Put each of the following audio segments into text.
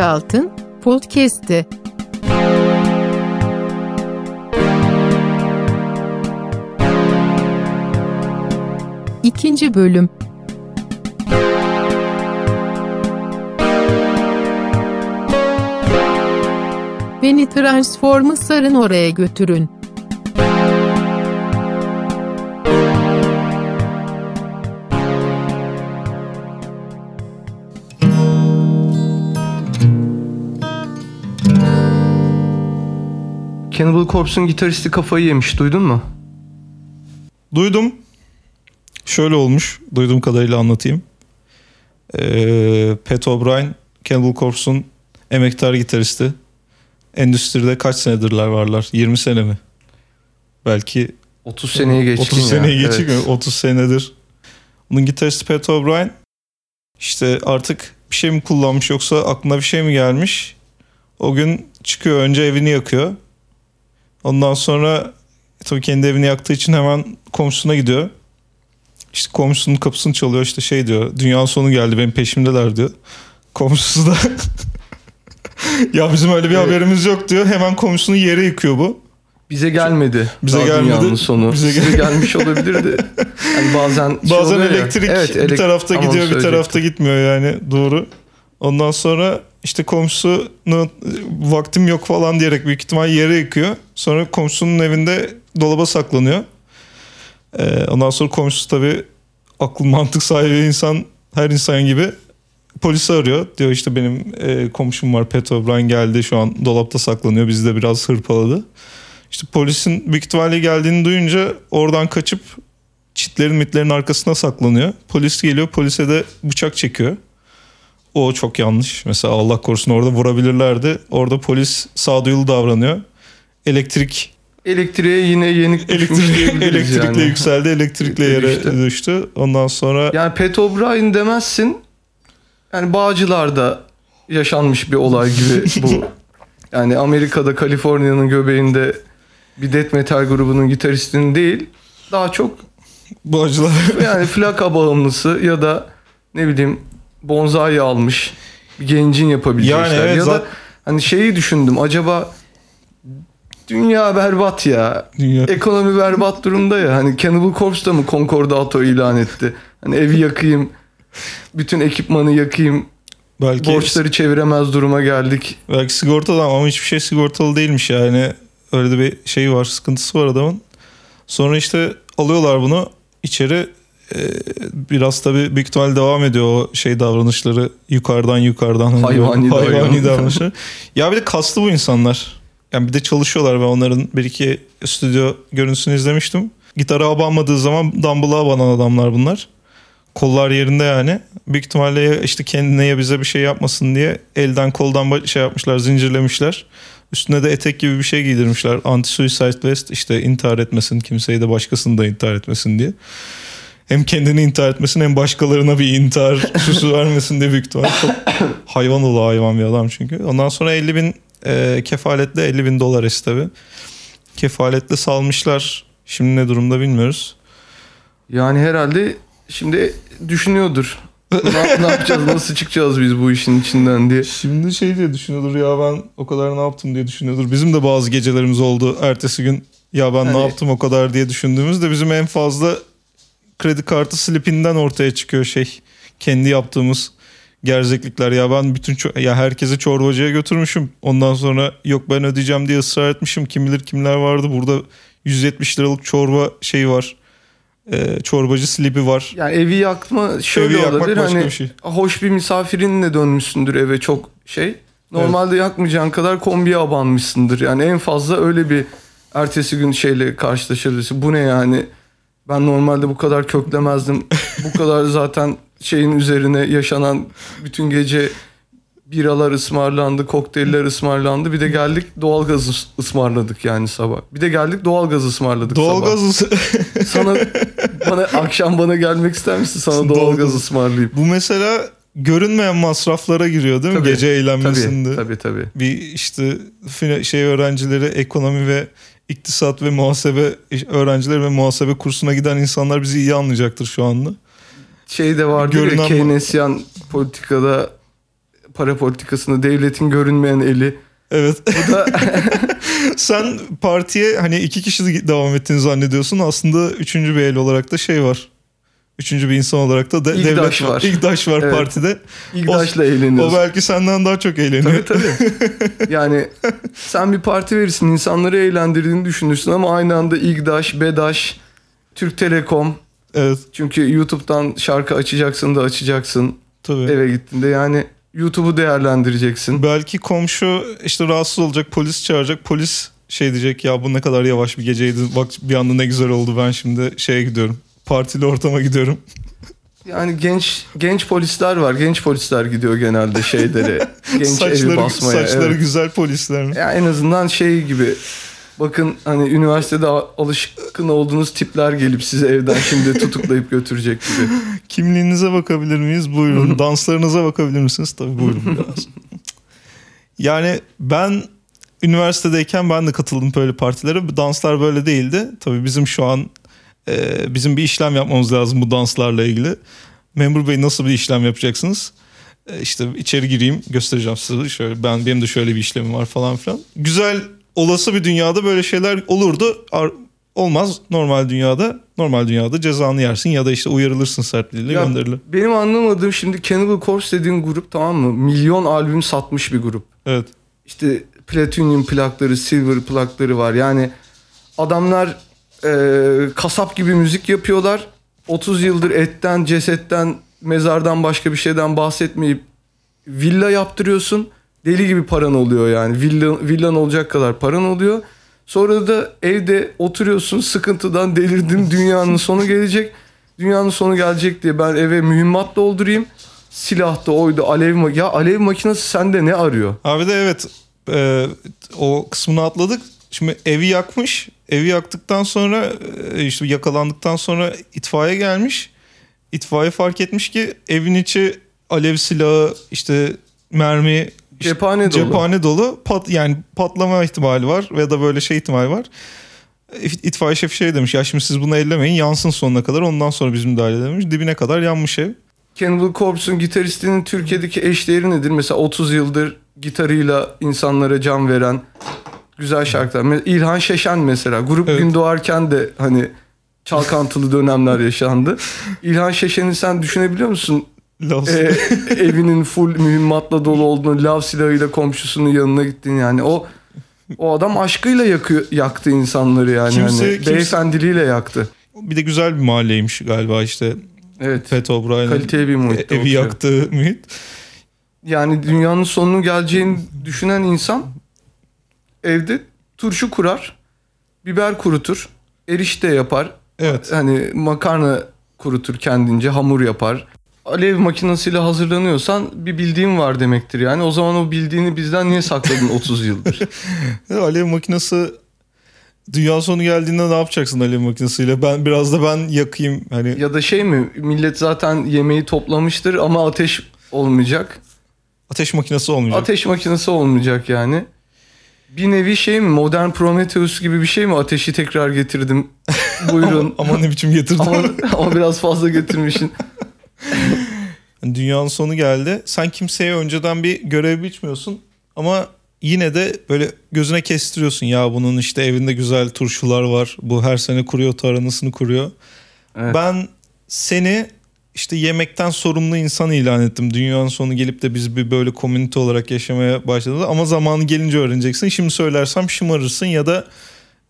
Altın Podcast'i. İkinci bölüm. Beni Transformers'ların oraya götürün. Cannibal Corpse'un gitaristi kafayı yemiş duydun mu? Duydum. Şöyle olmuş. Duyduğum kadarıyla anlatayım. Ee, Pat O'Brien, Cannibal Corpse'un emektar gitaristi. Endüstride kaç senedirler varlar? 20 sene mi? Belki 30 seneye geçkin 30 ya. seneyi geçik Evet. mi? 30 senedir. Bunun gitaristi Pat O'Brien işte artık bir şey mi kullanmış yoksa aklına bir şey mi gelmiş? O gün çıkıyor önce evini yakıyor. Ondan sonra tabii kendi evini yaktığı için hemen komşusuna gidiyor. İşte komşusunun kapısını çalıyor işte şey diyor. Dünyanın sonu geldi benim peşimdeler diyor. Komşusu da ya bizim öyle bir Evet. haberimiz yok diyor. Hemen komşusunu yere yıkıyor bu. Bize gelmedi. Bize Daha gelmedi. Dünyanın sonu. Bize gel- gelmiş olabilirdi. Yani bazen şey Bazen ya. elektrik Evet, bir elek- tarafta Tamam, gidiyor bir tarafta gitmiyor yani doğru. Ondan sonra işte komşusunu vaktim yok falan diyerek büyük ihtimal yere yıkıyor. Sonra komşusunun evinde dolaba saklanıyor. Ee, ondan sonra komşusu tabii akıl mantık sahibi insan her insan gibi polisi arıyor. Diyor işte benim e, komşum var Pat O'Brien geldi şu an dolapta saklanıyor bizi de biraz hırpaladı. İşte polisin büyük ihtimalle geldiğini duyunca oradan kaçıp çitlerin mitlerin arkasına saklanıyor. Polis geliyor polise de bıçak çekiyor. O çok yanlış. Mesela Allah korusun orada vurabilirlerdi. Orada polis sağduyulu davranıyor. Elektrik Elektriğe yine yenik elektrik elektrikle yani. yükseldi. Elektrikle yere Düştü. düştü. Ondan sonra Yani Pat O'Brien demezsin. Yani Bağcılar'da yaşanmış bir olay gibi bu. Yani Amerika'da Kaliforniya'nın göbeğinde bir death metal grubunun gitaristinin değil. Daha çok bu acılar yani flaka bağımlısı ya da ne bileyim bonsai almış bir gencin yapabileceği Yani işler. evet, ya da hani şeyi düşündüm acaba dünya berbat ya. dünya Ekonomi berbat durumda ya. Hani Cannibal Corpse da mı Concordato ilan etti? Hani evi yakayım, bütün ekipmanı yakayım, belki borçları çeviremez duruma geldik. belki sigortadan ama hiçbir şey sigortalı değilmiş yani. Öyle de bir şey var, sıkıntısı var adamın. Sonra işte alıyorlar bunu içeri biraz tabii büyük ihtimal devam ediyor o şey davranışları yukarıdan yukarıdan Hayvani hayvani davranışları. ya bir de kaslı bu insanlar. Yani bir de çalışıyorlar ve onların bir iki stüdyo görüntüsünü izlemiştim. Gitara abanmadığı zaman dumbbell'a abanan adamlar bunlar. Kollar yerinde yani. Büyük ihtimalle işte kendine ya bize bir şey yapmasın diye elden koldan şey yapmışlar, zincirlemişler. Üstüne de etek gibi bir şey giydirmişler. Anti-suicide vest işte intihar etmesin, kimseyi de başkasını da intihar etmesin diye. Hem kendini intihar etmesin hem başkalarına bir intihar süsü vermesin diye büyük ihtimal. Çok hayvan oğlu hayvan bir adam çünkü. Ondan sonra 50 bin e, kefaletle 50 bin dolar esti tabii. Kefaletle salmışlar. Şimdi ne durumda bilmiyoruz. Yani herhalde şimdi düşünüyordur. ne, ne yapacağız, nasıl çıkacağız biz bu işin içinden diye. Şimdi şey diye düşünüyordur ya ben o kadar ne yaptım diye düşünüyordur. Bizim de bazı gecelerimiz oldu. Ertesi gün ya ben ne Hani- yaptım o kadar diye düşündüğümüzde bizim en fazla kredi kartı slipinden ortaya çıkıyor şey. Kendi yaptığımız gerzeklikler ya ben bütün ço- ya herkesi çorbacıya götürmüşüm. Ondan sonra yok ben ödeyeceğim diye ısrar etmişim. Kim bilir kimler vardı. Burada 170 liralık çorba şey var. Ee, çorbacı slipi var. Yani evi yakma şöyle Evi olabilir. Hani bir şey. hoş bir misafirinle dönmüşsündür eve çok şey. Normalde yakmayacağın kadar kombiye abanmışsındır. Yani en fazla öyle bir ertesi gün şeyle karşılaşırız. Bu ne yani? Ben normalde bu kadar köklemezdim. bu kadar zaten şeyin üzerine yaşanan bütün gece biralar ısmarlandı, kokteyller ısmarlandı. Bir de geldik doğalgaz ıs- ısmarladık yani sabah. Bir de geldik doğalgaz ısmarladık sabah. Doğalgaz Sana bana akşam bana gelmek ister misin? Sana Doğalgaz. doğalgaz ısmarlayayım. Bu mesela görünmeyen masraflara giriyor değil mi? Tabii, Gece eğlenmesinde. Tabii tabii tabii. Bir işte şey öğrencileri ekonomi ve iktisat ve muhasebe öğrencileri ve muhasebe kursuna giden insanlar bizi iyi anlayacaktır şu anda. Şey de vardır ya Görünen bu- Keynesyen politikada para politikasında devletin görünmeyen eli. Evet. Bu da Sen partiye hani iki kişi de devam ettiğini zannediyorsun. Aslında üçüncü bir el olarak da şey var. Üçüncü bir insan olarak da de, İgdaş devlet var. İgdaş var Evet. partide. İgdaş'la O eğleniyorsun. belki senden daha çok eğleniyor. Tabii tabii. yani sen bir parti verirsin insanları eğlendirdiğini düşünürsün ama aynı anda İgdaş, BEDAŞ, Türk Telekom. Evet Çünkü YouTube'dan şarkı açacaksın da açacaksın tabii. eve gittiğinde. Yani YouTube'u değerlendireceksin. Belki komşu işte rahatsız olacak polis çağıracak. Polis şey diyecek ya bu ne kadar yavaş bir geceydi. Bak bir anda ne güzel oldu ben şimdi şeye gidiyorum. Partili ortama gidiyorum. Yani genç genç polisler var. Genç polisler gidiyor genelde şeylere. genç evi saçları basmaya. saçları evet. güzel polisler mi? Ya en azından şey gibi bakın hani üniversitede alışkın olduğunuz tipler gelip sizi evden şimdi tutuklayıp götürecek gibi. Kimliğinize bakabilir miyiz? Buyurun. Danslarınıza bakabilir misiniz? Tabii buyurun biraz. yani ben üniversitedeyken ben de katıldım böyle partilere. Danslar böyle değildi. Tabii bizim şu an e, bizim bir işlem yapmamız lazım bu danslarla ilgili. Memur Bey nasıl bir işlem yapacaksınız? E, işte içeri gireyim göstereceğim size. Şöyle ben benim de şöyle bir işlemim var falan filan. Güzel olası bir dünyada böyle şeyler olurdu. Ar- olmaz normal dünyada. Normal dünyada cezanı yersin ya da işte uyarılırsın sert dille Ya gönderilir. benim anlamadığım şimdi Cannibal Corpse dediğin grup tamam mı? Milyon albüm satmış bir grup. Evet. İşte platinum plakları, silver plakları var. Yani adamlar e, kasap gibi müzik yapıyorlar. 30 yıldır etten, cesetten, mezardan başka bir şeyden bahsetmeyip villa yaptırıyorsun. Deli gibi paran oluyor yani. Villa, villan olacak kadar paran oluyor. Sonra da evde oturuyorsun sıkıntıdan delirdim dünyanın sonu gelecek. Dünyanın sonu gelecek diye ben eve mühimmat doldurayım. Silah da oydu alev ma- Ya alev makinesi sende ne arıyor? Abi de evet e, o kısmını atladık. Şimdi evi yakmış. Evi yaktıktan sonra e, işte yakalandıktan sonra itfaiye gelmiş. İtfaiye fark etmiş ki evin içi alev silahı işte mermi işte Cephane dolu. cephane dolu. Pat, yani patlama ihtimali var ve da böyle şey ihtimali var. İt- İtfaiye şefi şey demiş ya şimdi siz bunu ellemeyin yansın sonuna kadar ondan sonra biz müdahale edelim. Dibine kadar yanmış ev. Cannibal Corpse'un gitaristinin Türkiye'deki eşdeğeri nedir? Mesela 30 yıldır gitarıyla insanlara can veren güzel şarkılar. İlhan Şeşen mesela. Grup Evet. gün doğarken de hani çalkantılı dönemler yaşandı. İlhan Şeşen'i sen düşünebiliyor musun? Las- Ee, evinin full mühimmatla dolu olduğunu, lav silahıyla komşusunun yanına gittin yani. O o adam aşkıyla yakıyor, yaktı insanları yani. Kimse- hani kimse- beyefendiliğiyle yaktı. Bir de güzel bir mahalleymiş galiba işte. Evet. Pat O'Brien'in Kaliteli bir muhitte evi yaktığı mühit. Yani dünyanın sonunun geleceğini düşünen insan evde turşu kurar, biber kurutur, erişte yapar. Evet. Hani makarna kurutur kendince, hamur yapar. Alev makinesiyle hazırlanıyorsan bir bildiğin var demektir yani. O zaman o bildiğini bizden niye sakladın 30 yıldır? Alev makinesi dünya sonu geldiğinde ne yapacaksın alev makinesiyle? Ben biraz da ben yakayım hani ya da şey mi millet zaten yemeği toplamıştır ama ateş olmayacak. ateş makinesi olmayacak. Ateş makinesi olmayacak yani. Bir nevi şey mi modern Prometheus gibi bir şey mi ateşi tekrar getirdim buyurun. Ama, ama ne biçim getirdin? ama, ama biraz fazla getirmişsin. Dünyanın sonu geldi. Sen kimseye önceden bir görev biçmiyorsun ama yine de böyle gözüne kestiriyorsun. Ya bunun işte evinde güzel turşular var. Bu her sene kuruyor taranısını kuruyor. Evet. Ben seni işte yemekten sorumlu insan ilan ettim. Dünyanın sonu gelip de biz bir böyle komünite olarak yaşamaya başladı. Ama zamanı gelince öğreneceksin. Şimdi söylersem şımarırsın ya da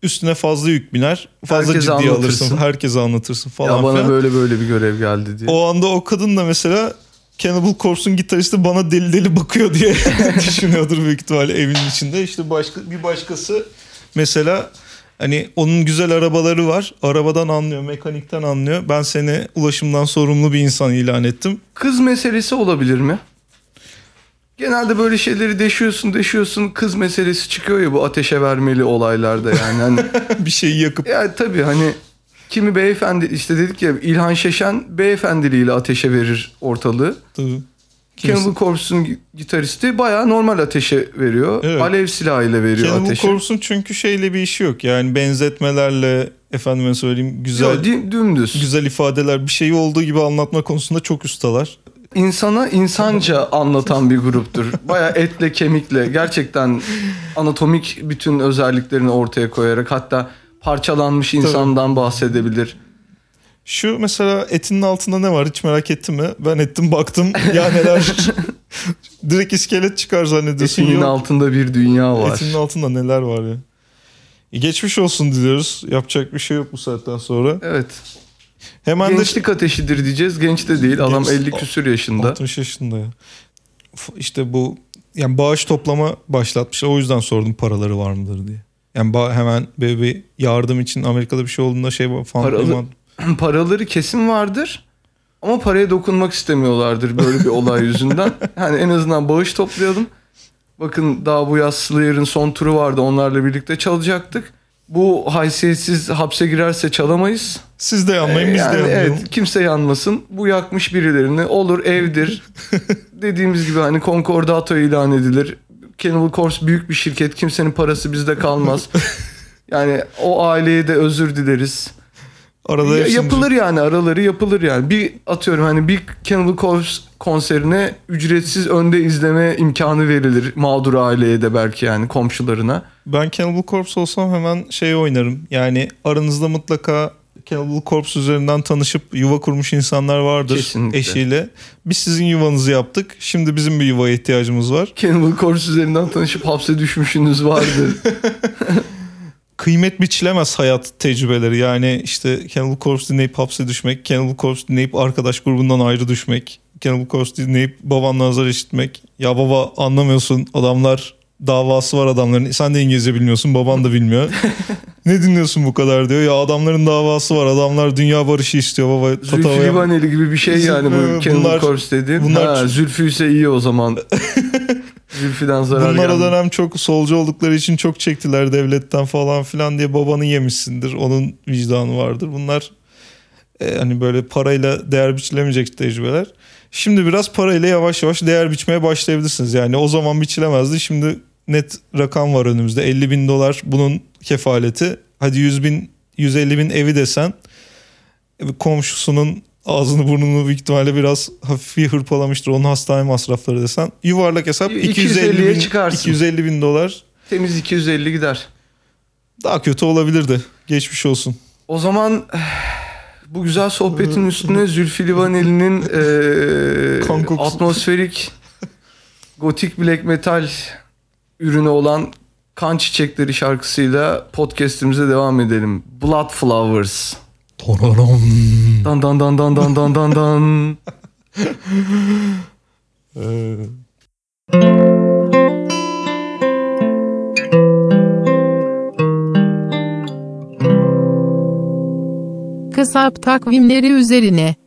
üstüne fazla yük biner. Fazla Herkese ciddiye anlatırsın. alırsın. Herkese anlatırsın falan ya bana filan. böyle böyle bir görev geldi diye. O anda o kadın da mesela Cannibal Corpse'un gitaristi bana deli deli bakıyor diye düşünüyordur büyük ihtimalle evin içinde. İşte başka bir başkası mesela hani onun güzel arabaları var. Arabadan anlıyor, mekanikten anlıyor. Ben seni ulaşımdan sorumlu bir insan ilan ettim. Kız meselesi olabilir mi? Genelde böyle şeyleri deşiyorsun deşiyorsun kız meselesi çıkıyor ya bu ateşe vermeli olaylarda yani. Hani, bir şeyi yakıp ya tabii hani kimi beyefendi işte dedik ya İlhan Şeşen beyefendiliğiyle ateşe verir ortalığı. Tabii. Cannibal Corpse'un gi- gitaristi bayağı normal ateşe veriyor. Evet. Alev silahıyla veriyor Cannibal ateşe. Corpse'un çünkü şeyle bir işi yok. Yani benzetmelerle efendime söyleyeyim güzel Yo, dümdüz. güzel ifadeler bir şeyi olduğu gibi anlatma konusunda çok ustalar. insana insanca anlatan bir gruptur. Baya etle kemikle gerçekten anatomik bütün özelliklerini ortaya koyarak hatta parçalanmış insandan bahsedebilir. Şu mesela etinin altında ne var hiç merak ettin mi? Ben ettim baktım ya neler. Direkt iskelet çıkar zannediyorsun. Etinin Yok. altında bir dünya var. Etinin altında neler var ya. E, Geçmiş olsun diliyoruz. Yapacak bir şey yok bu saatten sonra. Evet. Hemen de Gençlik ateşidir diyeceğiz. Genç de değil. Adam Genç- 50 küsür yaşında. 60 yaşında ya. İşte bu yani bağış toplama başlatmışlar. O yüzden sordum paraları var mıdır diye. Yani hemen böyle bir yardım için Amerika'da bir şey olduğunda şey falan. Paralı- Paraları kesin vardır. Ama paraya dokunmak istemiyorlardır böyle bir olay yüzünden. Yani en azından bağış toplayalım. Bakın daha bu yaz Slayer'ın son turu vardı. Onlarla birlikte çalacaktık. Bu haysiyetsiz hapse girerse çalamayız. Siz de yanmayın Ee, biz yani de yanmayalım. Evet kimse yanmasın. Bu yakmış birilerini. Olur evdir. Dediğimiz gibi hani konkordato ilan edilir. Cannibal Corpse büyük bir şirket. Kimsenin parası bizde kalmaz. yani o aileye de özür dileriz. Arada Ya- yapılır yani araları yapılır yani. Bir atıyorum hani bir Cannibal Corpse konserine ücretsiz önde izleme imkanı verilir mağdur aileye de belki yani komşularına. Ben Cannibal Corpse olsam hemen şey oynarım. Yani aranızda mutlaka Cannibal Corpse üzerinden tanışıp yuva kurmuş insanlar vardır Kesinlikle. eşiyle. Biz sizin yuvanızı yaptık. Şimdi bizim bir yuvaya ihtiyacımız var. Cannibal Corpse üzerinden tanışıp hapse düşmüşünüz vardır. Kıymet biçilemez hayat tecrübeleri. Yani işte Cannibal Corpse dinleyip hapse düşmek, Cannibal Corpse dinleyip arkadaş grubundan ayrı düşmek, Cannibal Corpse dinleyip babanla azar işitmek. Ya baba anlamıyorsun adamlar davası var adamların. Sen de İngilizce bilmiyorsun baban da bilmiyor. ne dinliyorsun bu kadar diyor. Ya adamların davası var adamlar dünya barışı istiyor baba. Zülfü Livaneli gibi bir şey yani bu Cannibal Corpse dediğin. bunlar- ha, Zülfü ise iyi o zaman. Zülfü'den zarar Bunlar o gelmez. dönem çok solcu oldukları için çok çektiler devletten falan filan diye babanı yemişsindir. Onun vicdanı vardır. Bunlar e, hani böyle parayla değer biçilemeyecek tecrübeler. Şimdi biraz parayla yavaş yavaş değer biçmeye başlayabilirsiniz. Yani o zaman biçilemezdi. Şimdi net rakam var önümüzde. 50 bin dolar bunun kefaleti. Hadi 100 bin, 150 bin evi desen e, komşusunun ağzını burnunu büyük ihtimalle biraz hafif bir hırpalamıştır. Onun hastane masrafları desen. Yuvarlak hesap 250 250'ye bin, çıkarsın. 250 bin dolar. Temiz 250 gider. Daha kötü olabilirdi. Geçmiş olsun. O zaman bu güzel sohbetin üstüne Zülfü Livaneli'nin kokusu. atmosferik gotik black metal ürünü olan Kan Çiçekleri şarkısıyla podcast'imize devam edelim. Blood Flowers. Dan dan dan dan dan dan dan dan. Ee, Kasap takvimleri üzerine.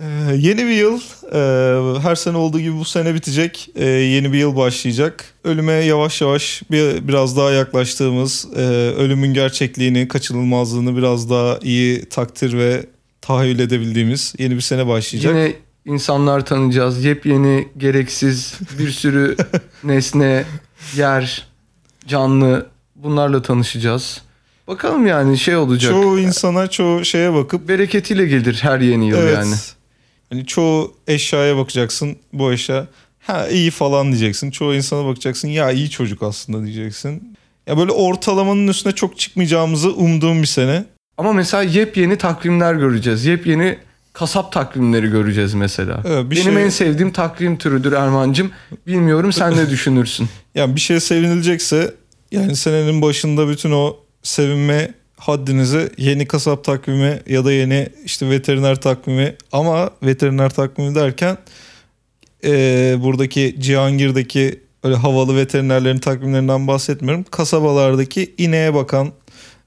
Ee, yeni bir yıl e, her sene olduğu gibi bu sene bitecek Ee, yeni bir yıl başlayacak ölüme yavaş yavaş bir, biraz daha yaklaştığımız e, ölümün gerçekliğini kaçınılmazlığını biraz daha iyi takdir ve tahayyül edebildiğimiz yeni bir sene başlayacak. Yine insanlar tanıyacağız. Yepyeni, gereksiz bir sürü nesne, yer, canlı bunlarla tanışacağız. Bakalım yani şey olacak. Çoğu insana çoğu şeye bakıp Bereketiyle gelir her yeni yıl evet, yani. Hani çoğu eşyaya bakacaksın bu eşya ha iyi falan diyeceksin. Çoğu insana bakacaksın ya iyi çocuk aslında diyeceksin. Ya böyle ortalamanın üstüne çok çıkmayacağımızı umduğum bir sene. Ama mesela yepyeni takvimler göreceğiz. Yepyeni kasap takvimleri göreceğiz mesela. Evet, bir Benim şey- en sevdiğim takvim türüdür Erman'cığım. Bilmiyorum sen ne düşünürsün? Yani bir şey sevinilecekse yani senenin başında bütün o sevinme haddinizi yeni kasap takvimi ya da yeni işte veteriner takvimi ama veteriner takvimi derken eee, buradaki Cihangir'deki öyle havalı veterinerlerin takvimlerinden bahsetmiyorum. Kasabalardaki ineğe bakan,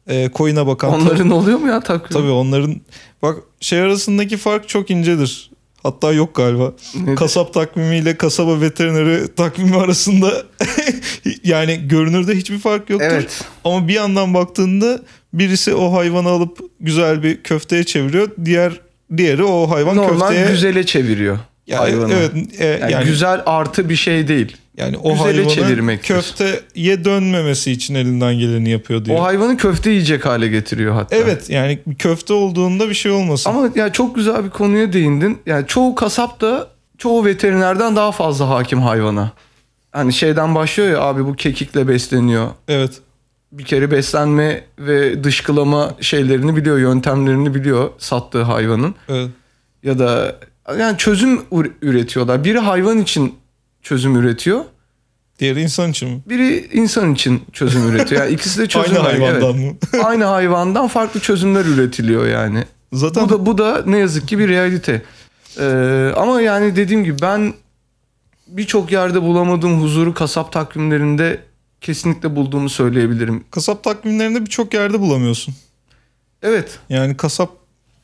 eee, koyuna bakan Onların oluyor mu ya takvim? tabii onların bak şey arasındaki fark çok incedir. Hatta yok galiba. Nedir? Kasap takvimiyle kasaba veterineri takvimi arasında yani görünürde hiçbir fark yoktur. Evet. Ama bir yandan baktığında birisi o hayvanı alıp güzel bir köfteye çeviriyor. Diğer diğeri o hayvan Normal köfteye güzele çeviriyor yani, hayvanı. evet e, Yani, yani, güzel artı bir şey değil. yani o güzele çevirmektir. köfteye dönmemesi için elinden geleni yapıyor diyor. O hayvanı köfte yiyecek hale getiriyor hatta. evet yani köfte olduğunda bir şey olmasın. Ama ya çok güzel bir konuya değindin. Yani çoğu kasap da çoğu veterinerden daha fazla hakim hayvana. Hani şeyden başlıyor ya abi bu kekikle besleniyor. Evet. Bir kere beslenme ve dışkılama şeylerini biliyor, yöntemlerini biliyor sattığı hayvanın. Evet. Ya da yani çözüm ür- üretiyorlar. Biri hayvan için çözüm üretiyor. Diğeri insan için mi? Biri insan için çözüm üretiyor. Yani ikisi de çözüm Aynı hayvandan evet. mı? Aynı hayvandan farklı çözümler üretiliyor yani. Zaten Bu da bu da ne yazık ki bir realite. Ee, ama yani dediğim gibi ben birçok yerde bulamadığım huzuru kasap takvimlerinde kesinlikle bulduğumu söyleyebilirim. kasap takvimlerinde birçok yerde bulamıyorsun. Evet. Yani kasap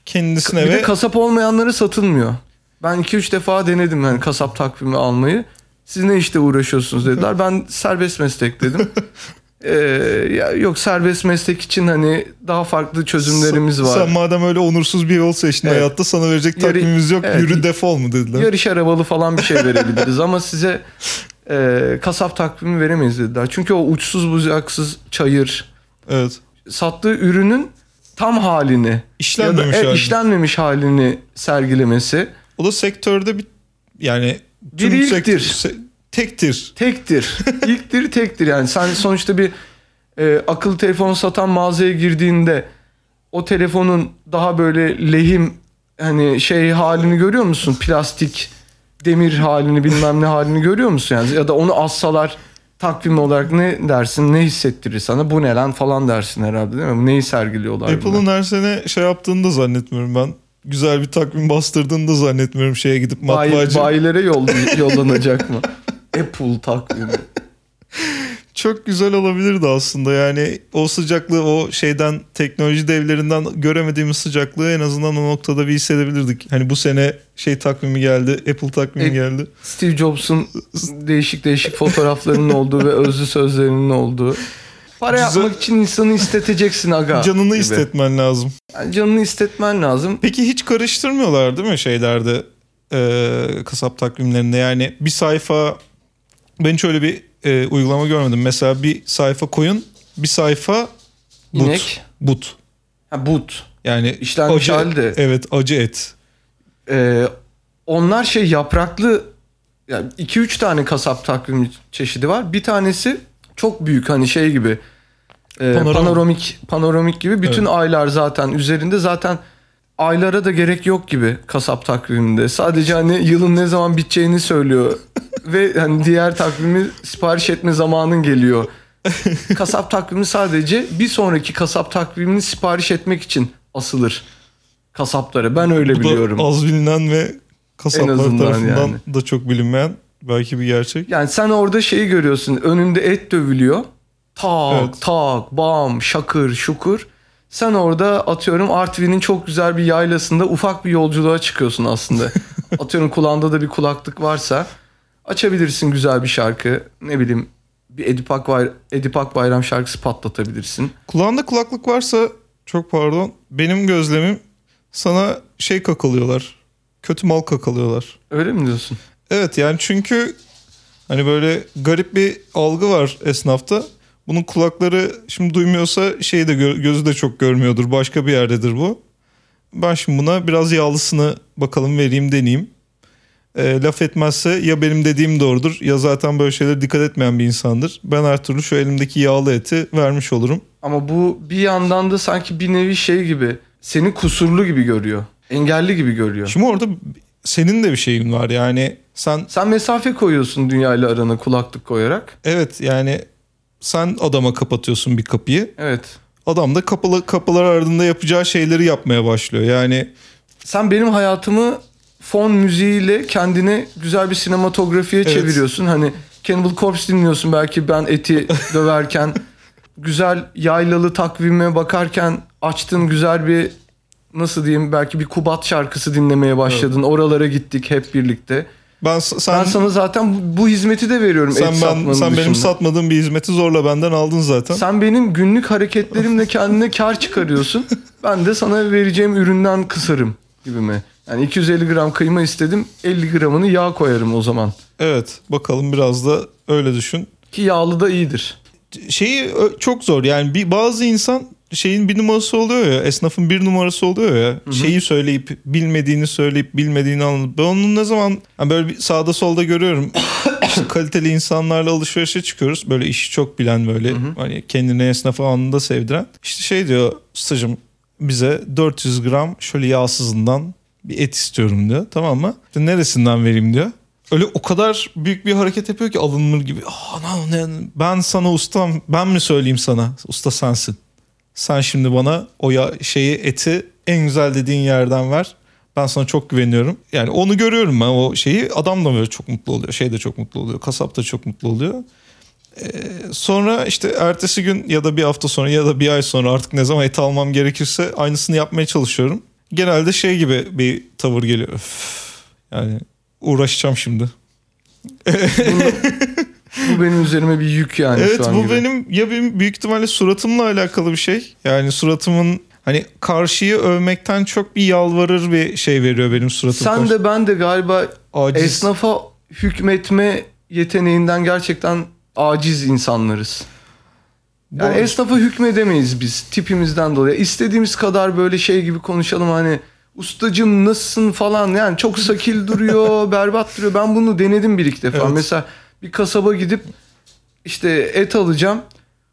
kendisine Bir ve de kasap olmayanları satılmıyor. Ben 2-3 defa denedim yani kasap takvimi almayı. Siz ne işte uğraşıyorsunuz dediler. Ben serbest meslek dedim. Ee, ya yok serbest meslek için hani daha farklı çözümlerimiz var. Sen madem öyle onursuz bir yol seçtin Evet. hayatta sana verecek Yarı- takvimimiz yok. evet. Yürü defol mu dediler. Yarış arabalı falan bir şey verebiliriz ama size e, kasap takvimi veremeyiz dediler. Çünkü o uçsuz bucaksız çayır Evet. sattığı ürünün tam halini İşlenmemiş ya da e, halini. işlenmemiş halini sergilemesi O da sektörde bir yani Bir ilktir. sektör- se- tektir. tektir. İlktir tektir yani sen sonuçta bir e, akıllı telefon satan mağazaya girdiğinde o telefonun daha böyle lehim hani şey halini görüyor musun? Plastik, demir halini bilmem ne halini görüyor musun yani? Ya da onu assalar takvim olarak ne dersin? Ne hissettirir sana? Bu ne lan falan dersin herhalde değil mi? Neyi sergiliyorlar? Apple'ın her sene şey yaptığını da zannetmiyorum ben. Güzel bir takvim bastırdığını da zannetmiyorum şeye gidip matbaacı. bayilere yol, yollanacak mı? Apple takvimi. Çok güzel olabilirdi aslında yani o sıcaklığı o şeyden teknoloji devlerinden göremediğimiz sıcaklığı en azından o noktada bir hissedebilirdik. Hani bu sene şey takvimi geldi Apple takvimi E- geldi. Steve Jobs'un değişik değişik fotoğraflarının olduğu ve özlü sözlerinin olduğu. Para Güzel. yapmak için insanı isteteceksin aga. Canını gibi. istetmen lazım. Yani canını istetmen lazım. Peki hiç karıştırmıyorlar değil mi şeylerde e, kasap takvimlerinde yani bir sayfa ben hiç öyle bir e, uygulama görmedim. Mesela bir sayfa koyun bir sayfa but. İnek. But. Ha, but. Yani İşlenmiş acı, halde. Evet acı et. Ee, onlar şey yapraklı yani 2-3 tane kasap takvim çeşidi var. Bir tanesi çok büyük hani şey gibi. e, Panoram- panoramik panoramik gibi bütün aylar zaten üzerinde zaten aylara da gerek yok gibi kasap takviminde. Sadece hani yılın ne zaman biteceğini söylüyor ve hani diğer takvimi sipariş etme zamanın geliyor. kasap takvimi sadece bir sonraki kasap takvimini sipariş etmek için asılır kasaplara. Ben öyle Bu biliyorum. da az bilinen ve kasaplar tarafından yani. da çok bilinmeyen belki bir gerçek. Yani sen orada şeyi görüyorsun. Önünde et dövülüyor. Tak Evet. tak bam şakır şukur. Sen orada atıyorum Artvin'in çok güzel bir yaylasında ufak bir yolculuğa çıkıyorsun aslında. atıyorum kulağında da bir kulaklık varsa açabilirsin güzel bir şarkı. Ne bileyim bir Edip Akbayram, Edip Akbayram şarkısı patlatabilirsin. Kulağında kulaklık varsa çok pardon benim gözlemim sana şey kakalıyorlar. Kötü mal kakalıyorlar. Öyle mi diyorsun? Evet yani çünkü hani böyle garip bir algı var esnafta. Bunun kulakları şimdi duymuyorsa şeyi de gö- gözü de çok görmüyordur. Başka bir yerdedir bu. Ben şimdi buna biraz yağlısını bakalım vereyim deneyeyim. E, laf etmezse ya benim dediğim doğrudur ya zaten böyle şeylere dikkat etmeyen bir insandır. Ben her türlü şu elimdeki yağlı eti vermiş olurum. Ama bu bir yandan da sanki bir nevi şey gibi seni kusurlu gibi görüyor. Engelli gibi görüyor. Şimdi orada senin de bir şeyin var yani sen Sen mesafe koyuyorsun dünyayla arana kulaklık koyarak. evet yani sen adama kapatıyorsun bir kapıyı. Evet. Adam da kapılı kapılar ardında yapacağı şeyleri yapmaya başlıyor. Yani Sen benim hayatımı fon müziğiyle kendine güzel bir sinematografiye Evet. çeviriyorsun. Hani Cannibal Corpse dinliyorsun belki ben eti döverken. güzel yaylalı takvime bakarken açtın güzel bir nasıl diyeyim belki bir Kubat şarkısı dinlemeye başladın. Oralara gittik hep birlikte. ben sen ben sana zaten bu, bu hizmeti de veriyorum sen ben sen benim satmadığım bir hizmeti zorla benden aldın zaten. Sen benim günlük hareketlerimle kendine kar çıkarıyorsun. Ben de sana vereceğim üründen kısarım gibi mi? Yani 250 gram kıyma istedim 50 gramını yağ koyarım o zaman. Evet bakalım biraz da öyle düşün. Ki yağlı da iyidir. Şeyi çok zor yani bir bazı insan şeyin bir numarası oluyor ya. Esnafın bir numarası oluyor ya. Şeyi söyleyip bilmediğini söyleyip bilmediğini anlatıp. Ben onu ne zaman hani böyle bir sağda solda görüyorum. işte kaliteli insanlarla alışverişe çıkıyoruz. Böyle işi çok bilen böyle hani kendini esnafa anında sevdiren. İşte şey diyor stajım bize 400 gram şöyle yağsızından bir et istiyorum diyor. Tamam mı? İşte neresinden vereyim diyor. Öyle o kadar büyük bir hareket yapıyor ki alınır gibi. Ne- ne- ben sana ustam ben mi söyleyeyim sana? Usta sensin. Sen şimdi bana o ya, şeyi eti en güzel dediğin yerden ver. Ben sana çok güveniyorum. Yani onu görüyorum ben o şeyi. Adam da böyle çok mutlu oluyor. Şey de çok mutlu oluyor. Kasap da çok mutlu oluyor. Ee, sonra işte ertesi gün ya da bir hafta sonra ya da bir ay sonra artık ne zaman et almam gerekirse aynısını yapmaya çalışıyorum. Genelde şey gibi bir tavır geliyor. Öf, yani uğraşacağım şimdi. Bu benim üzerime bir yük yani evet şu an bu gibi. benim ya benim büyük ihtimalle suratımla alakalı bir şey. Yani suratımın hani karşıyı övmekten çok bir yalvarır bir şey veriyor benim suratım. Sen karşı- de ben de galiba Aciz. esnafa hükmetme yeteneğinden gerçekten aciz insanlarız. Yani Bu- esnafa hükmedemeyiz biz tipimizden dolayı. İstediğimiz kadar böyle şey gibi konuşalım hani ustacım nasılsın falan yani çok sakil duruyor, berbat duruyor. Ben bunu denedim bir iki defa. Evet. Mesela bir kasaba gidip işte et alacağım.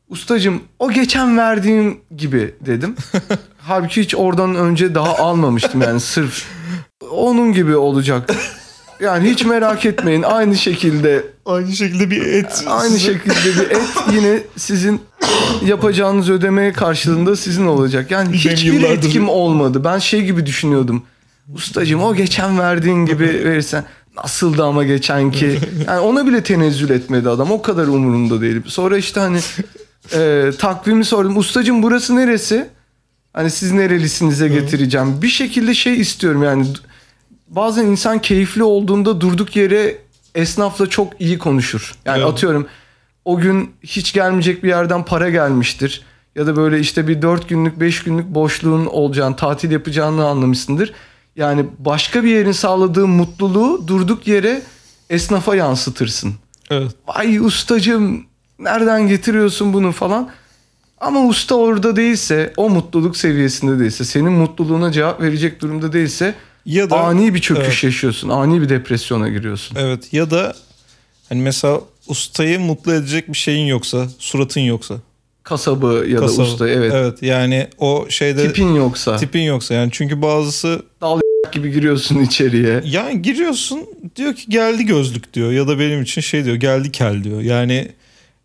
Ustacım o geçen verdiğim gibi dedim. Halbuki hiç oradan önce daha almamıştım yani sırf onun gibi olacak. Yani hiç merak etmeyin aynı şekilde Aynı şekilde bir et. aynı şekilde bir et yine sizin yapacağınız ödemeye karşılığında sizin olacak. Yani Benim hiçbir yıllardır- etkim olmadı. Ben şey gibi düşünüyordum. Ustacım o geçen verdiğin gibi verirsen nasıldı ama geçenki. Yani ona bile tenezzül etmedi adam. O kadar umurumda değil. Sonra işte hani e, takvimi sordum. Ustacım burası neresi? Hani siz nerelisinize getireceğim. Bir şekilde şey istiyorum yani. Bazen insan keyifli olduğunda durduk yere esnafla çok iyi konuşur. Yani Evet. atıyorum o gün hiç gelmeyecek bir yerden para gelmiştir. Ya da böyle işte bir 4 günlük 5 günlük boşluğun olacağını, tatil yapacağını anlamışsındır. Yani başka bir yerin sağladığı mutluluğu durduk yere esnafa yansıtırsın. Evet. Vay ustacım nereden getiriyorsun bunu falan. Ama usta orada değilse, o mutluluk seviyesinde değilse, senin mutluluğuna cevap verecek durumda değilse Ya da ani bir çöküş Evet. yaşıyorsun. Ani bir depresyona giriyorsun. Evet ya da hani mesela ustayı mutlu edecek bir şeyin yoksa, suratın yoksa. Kasabı ya kasabı. da usta evet. Evet yani o şeyde Tipin yoksa tipin yoksa yani çünkü bazısı gibi giriyorsun içeriye. yani giriyorsun diyor ki geldi gözlük diyor ya da benim için şey diyor geldi kel diyor. Yani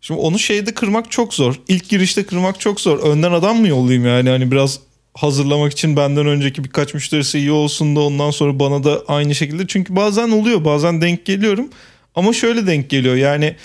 şimdi onu şeyde kırmak çok zor. İlk girişte kırmak çok zor. Önden adam mı yollayayım yani hani biraz hazırlamak için benden önceki birkaç müşterisi iyi olsun da ondan sonra bana da aynı şekilde. Çünkü bazen oluyor bazen denk geliyorum ama şöyle denk geliyor yani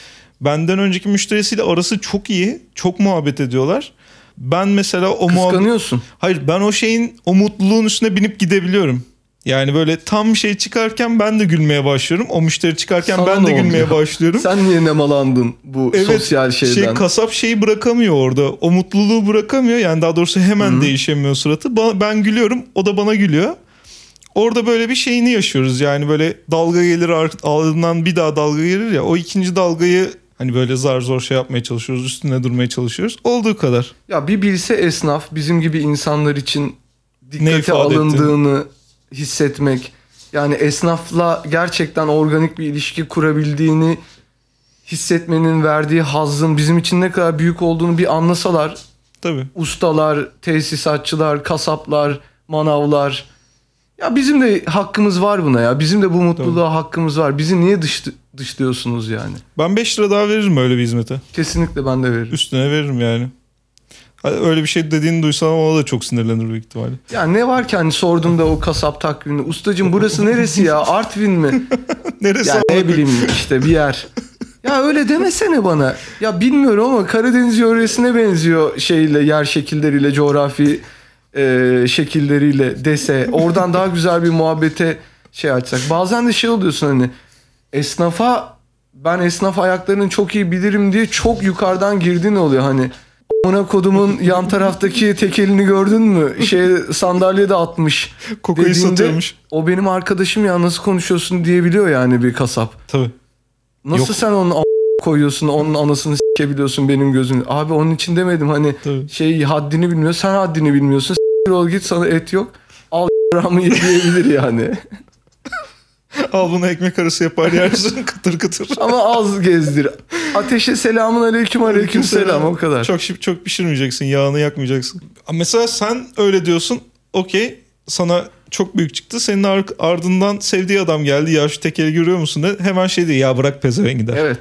benden önceki müşterisiyle arası çok iyi çok muhabbet ediyorlar. Ben mesela o muhabbet Kıskanıyorsun. Hayır ben o şeyin o mutluluğun üstüne binip gidebiliyorum. Yani böyle tam bir şey çıkarken ben de gülmeye başlıyorum. O müşteri çıkarken Sana ben de gülmeye oluyor? başlıyorum. Sen niye nemalandın bu sosyal şeyden? Şey, kasap şeyi bırakamıyor orada. O mutluluğu bırakamıyor. Yani daha doğrusu hemen değişemiyor suratı. Ba- Ben gülüyorum. O da bana gülüyor. Orada böyle bir şeyini yaşıyoruz. Yani böyle dalga gelir ar- ardından bir daha dalga gelir ya. O ikinci dalgayı hani böyle zar zor şey yapmaya çalışıyoruz. Üstüne durmaya çalışıyoruz. Olduğu kadar. Ya bir bilse esnaf bizim gibi insanlar için dikkate alındığını hissetmek. Yani esnafla gerçekten organik bir ilişki kurabildiğini hissetmenin verdiği hazzın bizim için ne kadar büyük olduğunu bir anlasalar Tabii. ustalar, tesisatçılar, kasaplar, manavlar. Ya bizim de hakkımız var buna ya. Bizim de bu mutluluğa hakkımız var. Bizi niye dış, dışlıyorsunuz yani? Ben 5 lira daha veririm öyle bir hizmete. Kesinlikle ben de veririm. Üstüne veririm yani. Öyle bir şey dediğini duysam ona da çok sinirlenir büyük ihtimalle. Ya ne var ki hani sorduğumda o kasap takvimini. Ustacım burası neresi ya? Artvin mi? Neresi Ya ne bileyim işte bir yer. Ya öyle demesene bana. Ya bilmiyorum ama Karadeniz yöresine benziyor şeyle, yer şekilleriyle, coğrafi e, şekilleriyle dese. Oradan daha güzel bir muhabbete şey açsak. Bazen de şey oluyorsun hani esnafa ben esnaf ayaklarını çok iyi bilirim diye çok yukarıdan girdin oluyor hani. Ona kodumun yan taraftaki tekelini gördün mü? Şey sandalyede atmış. Kokoyu dediğinde, satıyormuş. O benim arkadaşım ya nasıl konuşuyorsun diyebiliyor yani bir kasap. Tabii. Nasıl Yok. sen onun koyuyorsun onun anasını s- biliyorsun benim gözüm. Abi onun için demedim hani Tabii. şey haddini bilmiyor. Sen haddini bilmiyorsun. S**t ol git sana et yok. Al ramı ye diyebilir yani. Al bunu ekmek arası yapar yersin kıtır kıtır. Ama az gezdir. Ateşe selamun aleyküm aleyküm selam o kadar. Çok çok pişirmeyeceksin, yağını yakmayacaksın. Mesela sen öyle diyorsun. Okey. Sana çok büyük çıktı. Senin ar- ardından sevdiği adam geldi. Ya şu tekeri görüyor musun? De. Hemen şey diyor. Ya bırak pezevengi der. Evet.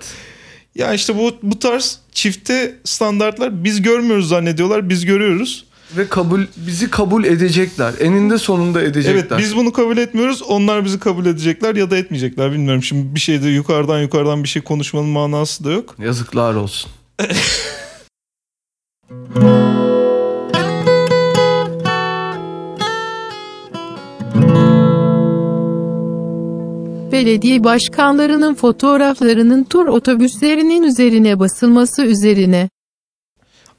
Ya işte bu bu tarz çifte standartlar biz görmüyoruz zannediyorlar. Biz görüyoruz. Ve kabul bizi kabul edecekler. Eninde sonunda edecekler. Evet biz bunu kabul etmiyoruz. Onlar bizi kabul edecekler ya da etmeyecekler. Bilmiyorum şimdi bir şeyde yukarıdan yukarıdan bir şey konuşmanın manası da yok. Yazıklar olsun. Belediye başkanlarının fotoğraflarının tur otobüslerinin üzerine basılması üzerine.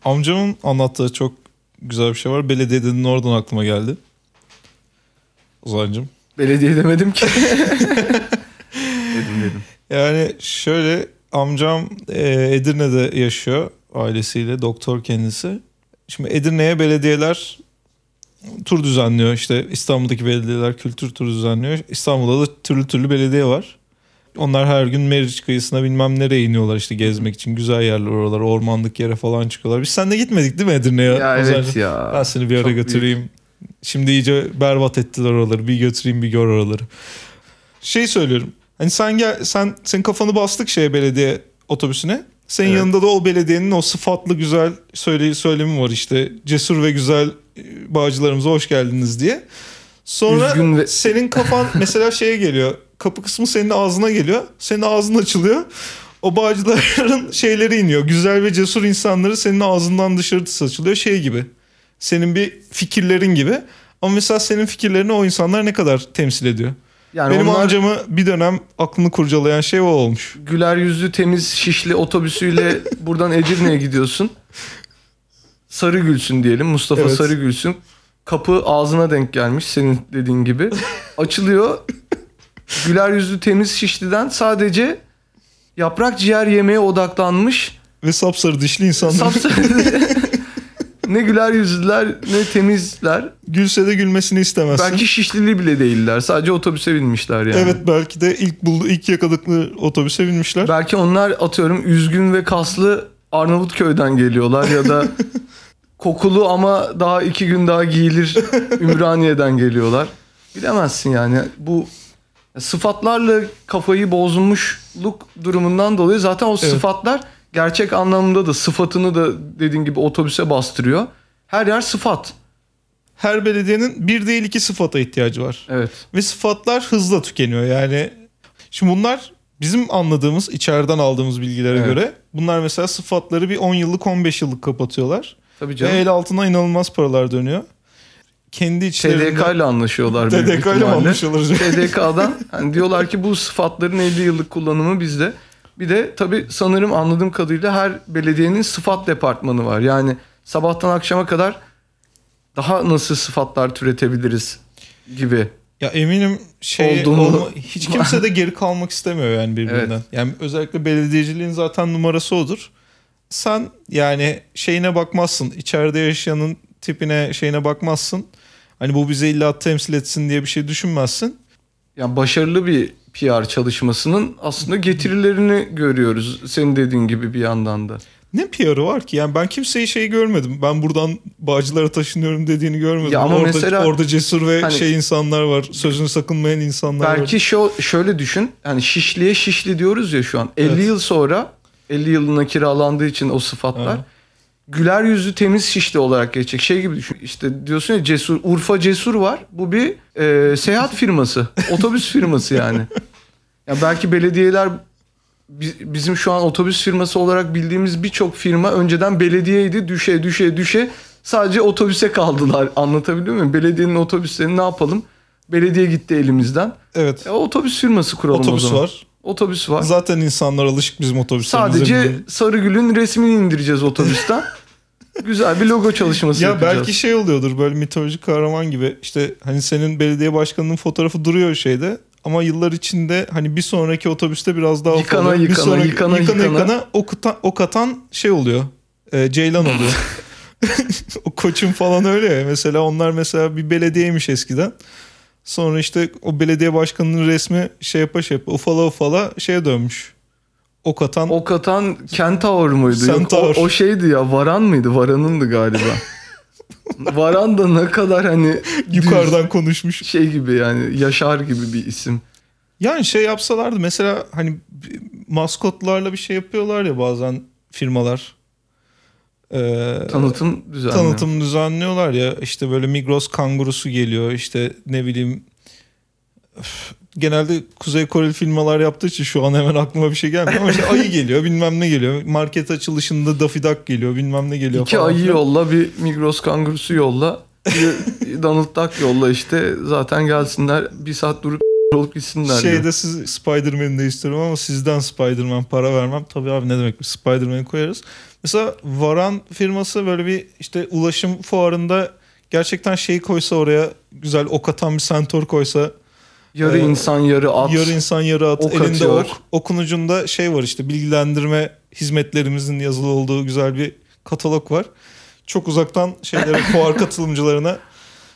Amcamın anlattığı çok güzel bir şey var. Belediye dedin oradan aklıma geldi. Ozan'cığım. Belediye demedim ki. dedim dedim. Yani şöyle amcam e, Edirne'de yaşıyor ailesiyle doktor kendisi. Şimdi Edirne'ye belediyeler tur düzenliyor. İşte İstanbul'daki belediyeler kültür turu düzenliyor. İstanbul'da da türlü türlü belediye var. Onlar her gün Meriç kıyısına bilmem nereye iniyorlar işte gezmek için. Güzel yerler oralar, ormanlık yere falan çıkıyorlar. Biz seninle gitmedik değil mi Edirne'ye? Ya Ozan'cığım? evet ya. Ben seni bir ara Çok götüreyim. Şimdi iyice berbat ettiler oraları. Bir götüreyim bir gör oraları. Şey söylüyorum. Hani sen gel sen senin kafanı bastık şeye belediye otobüsüne. Senin Evet. yanında da o belediyenin o sıfatlı güzel söyle, söylemi var işte. Cesur ve güzel e, bağcılarımıza hoş geldiniz diye. Sonra ve- senin kafan mesela şeye geliyor. Kapı kısmı senin ağzına geliyor. Senin ağzın açılıyor. O bağcıların şeyleri iniyor. Güzel ve cesur insanları senin ağzından dışarı saçılıyor. Şey gibi. Senin bir fikirlerin gibi. Ama mesela senin fikirlerini o insanlar ne kadar temsil ediyor? Yani Benim onlar amcamı bir dönem aklını kurcalayan şey o olmuş. güler yüzlü temiz şişli otobüsüyle buradan Edirne'ye gidiyorsun. Sarı Gülsün diyelim. Mustafa Evet. Sarı Gülsün. Kapı ağzına denk gelmiş senin dediğin gibi. Açılıyor. Güler yüzlü temiz şişliden sadece yaprak ciğer yemeye odaklanmış. Ve sapsarı dişli insanlar. Sapsarı. ne güler yüzlüler ne temizler. Gülse de gülmesini istemezsin. Belki şişlili bile değiller. Sadece otobüse binmişler yani. Evet belki de ilk buldu ilk yakaladıkları otobüse binmişler. Belki onlar atıyorum üzgün ve kaslı Arnavutköy'den geliyorlar ya da kokulu ama daha iki gün daha giyilir Ümraniye'den geliyorlar. Bilemezsin yani bu sıfatlarla kafayı bozulmuşluk durumundan dolayı zaten o Evet. sıfatlar gerçek anlamda da sıfatını da dediğin gibi otobüse bastırıyor. Her yer sıfat. Her belediyenin bir değil iki sıfata ihtiyacı var. Evet. Ve sıfatlar hızla tükeniyor. Yani şimdi bunlar bizim anladığımız içeriden aldığımız bilgilere Evet. göre bunlar mesela sıfatları bir 10 yıllık 15 yıllık kapatıyorlar. Tabii Ve canım. el altına inanılmaz paralar dönüyor. Kendi içlerinde... TDK ile anlaşıyorlar. TDK ile anlaşıyorlar? TDK'dan hani diyorlar ki bu sıfatların 50 yıllık kullanımı bizde. Bir de tabii sanırım anladığım kadarıyla her belediyenin sıfat departmanı var. Yani sabahtan akşama kadar daha nasıl sıfatlar türetebiliriz gibi. Ya eminim şey Olduğunu- olma- hiç kimse de geri kalmak istemiyor yani birbirinden. Evet. Yani özellikle belediyeciliğin zaten numarası odur. Sen yani şeyine bakmazsın. içeride yaşayanın tipine şeyine bakmazsın. Hani bu bize illa temsil etsin diye bir şey düşünmezsin. Yani başarılı bir PR çalışmasının aslında getirilerini görüyoruz. Senin dediğin gibi bir yandan da. Ne PR'ı var ki? Yani ben kimseyi şey görmedim. Ben buradan Bağcılar'a taşınıyorum dediğini görmedim. Ya ama orada, mesela- orada cesur ve Hani- şey insanlar var. Sözünü sakınmayan insanlar var. Belki şu şöyle düşün. Yani şişliye şişli diyoruz ya şu an. 50 Evet. yıl sonra 50 yılına kiralandığı için o sıfatlar Evet. Güler yüzlü temiz şişli olarak geçecek. Şey gibi düşün. İşte diyorsun ya Cesur Urfa Cesur var. Bu bir e, seyahat firması. otobüs firması yani. Ya belki belediyeler bi- bizim şu an otobüs firması olarak bildiğimiz birçok firma önceden belediyeydi. Düşe düşe düşe sadece otobüse kaldılar. Anlatabiliyor muyum? Belediyenin otobüslerini ne yapalım? Belediye gitti elimizden. Evet. E, otobüs firması kuralım o Otobüs zaman. var. Otobüs var. Zaten insanlar alışık bizim otobüslerimize. Sadece. Sarıgül'ün resmini indireceğiz otobüsten. Güzel bir logo çalışması Ya yapacağız. belki şey oluyordur böyle mitolojik kahraman gibi işte hani senin belediye başkanının fotoğrafı duruyor şeyde ama yıllar içinde hani bir sonraki otobüste biraz daha Yıkana. Bir yıkana, sonraki- yıkana, yıkana, yıkana. yıkana ok, ok atan şey oluyor. E, Ceylan oluyor. o koçun falan öyle ya. Mesela onlar mesela bir belediyeymiş eskiden. Sonra işte o belediye başkanının resmi şey yapa şey yapa ufala ufala şeye dönmüş. Ok atan Ok atan Kentaur muydu? Yok, Centaur. o, o şeydi ya Varan mıydı? Varan'ındı galiba. Varan da ne kadar hani yukarıdan konuşmuş. düz şey gibi yani Yaşar gibi bir isim. Yani şey yapsalardı mesela hani maskotlarla bir şey yapıyorlar ya bazen firmalar. Ee, Tanıtım düzenli. tanıtım düzenliyorlar ya işte böyle Migros kangurusu geliyor işte ne bileyim Öf, genelde Kuzey Koreli firmalar yaptığı için şu an hemen aklıma bir şey gelmiyor ama işte ayı geliyor bilmem ne geliyor market açılışında Daffy Duck geliyor bilmem ne geliyor İki falan ayı yolla bir Migros kangurusu yolla. Bir Donald Duck yolla işte zaten gelsinler bir saat durup olup gitsinler. diyor. Şeyde siz Spider-Man'i de istiyorum ama sizden Spider-Man para vermem. Tabii abi ne demek Spider-Man'i koyarız. Mesela Varan firması böyle bir işte ulaşım fuarında gerçekten şeyi koysa oraya güzel ok atan bir sentor koysa yarı Ee, insan yarı at. yarı insan yarı at ok elinde atıyor. ok okun ucunda şey var işte bilgilendirme hizmetlerimizin yazılı olduğu güzel bir katalog var. Çok uzaktan şeylere fuar katılımcılarına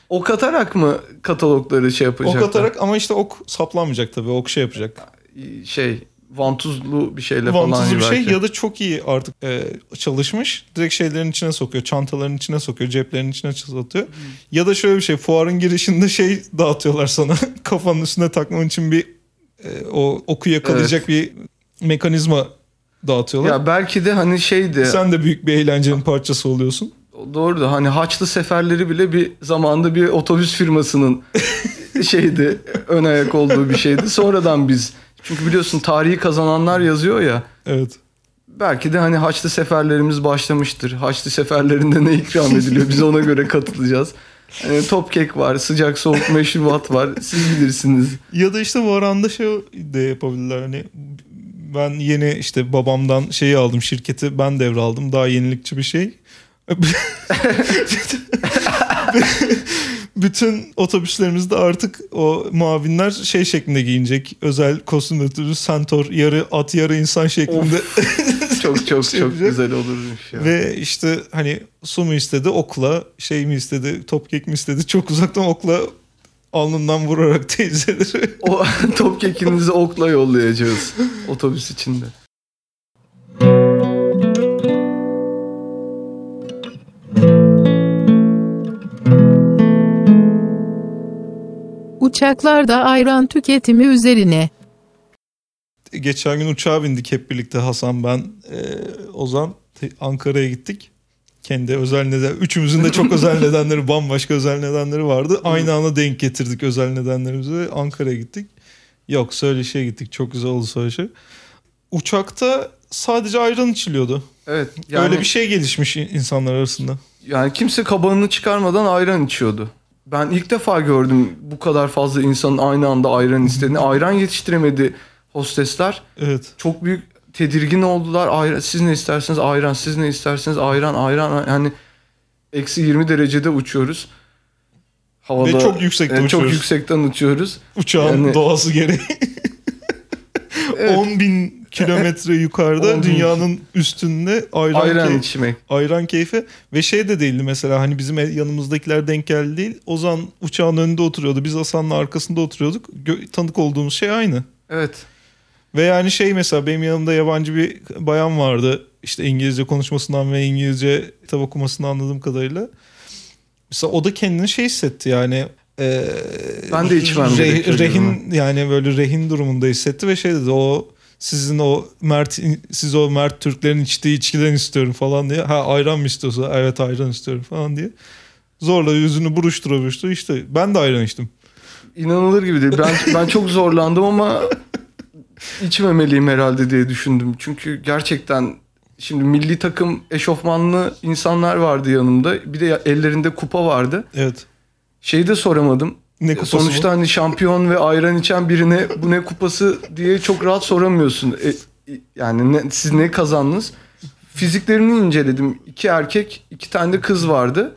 Ok atarak mı katalogları şey yapacaklar? ok atarak ama işte ok saplanmayacak tabii ok şey yapacak. Şey vantuzlu bir şeyle falan. Vantuzlu bir şey belki. ya da çok iyi artık e, çalışmış. Direkt şeylerin içine sokuyor. Çantaların içine sokuyor. Ceplerin içine atıyor. Ya da şöyle bir şey. Fuarın girişinde şey dağıtıyorlar sana. Kafanın üstüne takman için bir e, o oku yakalayacak bir mekanizma dağıtıyorlar. Ya belki de hani şeydi. Sen de büyük bir eğlencenin parçası oluyorsun. Doğru da hani Haçlı seferleri bile bir zamanda bir otobüs firmasının şeydi ön ayak olduğu bir şeydi. Sonradan biz çünkü biliyorsun tarihi kazananlar yazıyor ya. Evet. Belki de hani Haçlı seferlerimiz başlamıştır. Haçlı seferlerinde ne ikram ediliyor biz ona göre katılacağız. Hani top kek var, sıcak soğuk meşrubat var. Siz bilirsiniz. Ya da işte Varan'da şey de yapabilirler. Hani ben yeni işte babamdan şeyi aldım şirketi ben devraldım. Daha yenilikçi bir şey. Bütün otobüslerimizde artık o muavinler şey şeklinde giyinecek. Özel kostüm ötürü sentor yarı at yarı insan şeklinde. Çok çok Şey çok güzel olurmuş ya. Ve işte hani su mu istedi okla şey mi istedi top kek mi istedi çok uzaktan okla alnından vurarak teyzeleri. O top kekinizi okla yollayacağız otobüs içinde. Uçaklarda ayran tüketimi üzerine. Geçen gün uçağa bindik hep birlikte Hasan ben e, Ozan Ankara'ya gittik. Kendi özel neden üçümüzün de çok özel nedenleri bambaşka özel nedenleri vardı. Aynı anda denk getirdik özel nedenlerimizi ve Ankara'ya gittik. Yok söyleşiye gittik çok güzel oldu söyleşi. Uçakta sadece ayran içiliyordu. Evet. Yani, Öyle bir şey gelişmiş in- insanlar arasında. Yani kimse kabağını çıkarmadan ayran içiyordu. Ben ilk defa gördüm bu kadar fazla insanın aynı anda ayran istediğini. Ayran yetiştiremedi hostesler. Evet. Çok büyük tedirgin oldular. Ayran, siz ne isterseniz ayran, siz ne isterseniz ayran, ayran. Yani eksi 20 derecede uçuyoruz. Havada, Ve çok yüksekte Evet, uçuyoruz. Çok yüksekten uçuyoruz. Uçağın Yani- doğası gereği. Evet. 10 bin kilometre yukarıda 10 bin. dünyanın üstünde ayran, Ayran key- içmek. ayran keyfi ve şey de değildi mesela hani bizim yanımızdakiler denk geldi değil. Ozan uçağın önünde oturuyordu. Biz Hasan'la arkasında oturuyorduk. Gö- tanık olduğumuz şey aynı. Evet. Ve yani şey mesela benim yanımda yabancı bir bayan vardı. İşte İngilizce konuşmasından ve İngilizce kitap okumasından anladığım kadarıyla. Mesela o da kendini şey hissetti yani. e, Ben de içmem re-. Rehin yani böyle rehin durumunda hissetti ve şey dedi o sizin o Mert siz o Mert Türklerin içtiği içkiden istiyorum falan diye. Ha ayran mı istiyorsa evet ayran istiyorum falan diye. Zorla yüzünü buruştura buruştura işte ben de ayran içtim. İnanılır gibi değil. Ben ben çok zorlandım ama içmemeliyim herhalde diye düşündüm. Çünkü gerçekten şimdi milli takım eşofmanlı insanlar vardı yanımda. Bir de ellerinde kupa vardı. Evet. Şeyi de soramadım. Ne kupası Sonuçta bu? hani şampiyon ve ayran içen birine bu ne kupası diye çok rahat soramıyorsun. E, yani ne, siz ne kazandınız? Fiziklerini inceledim. İki erkek, iki tane de kız vardı.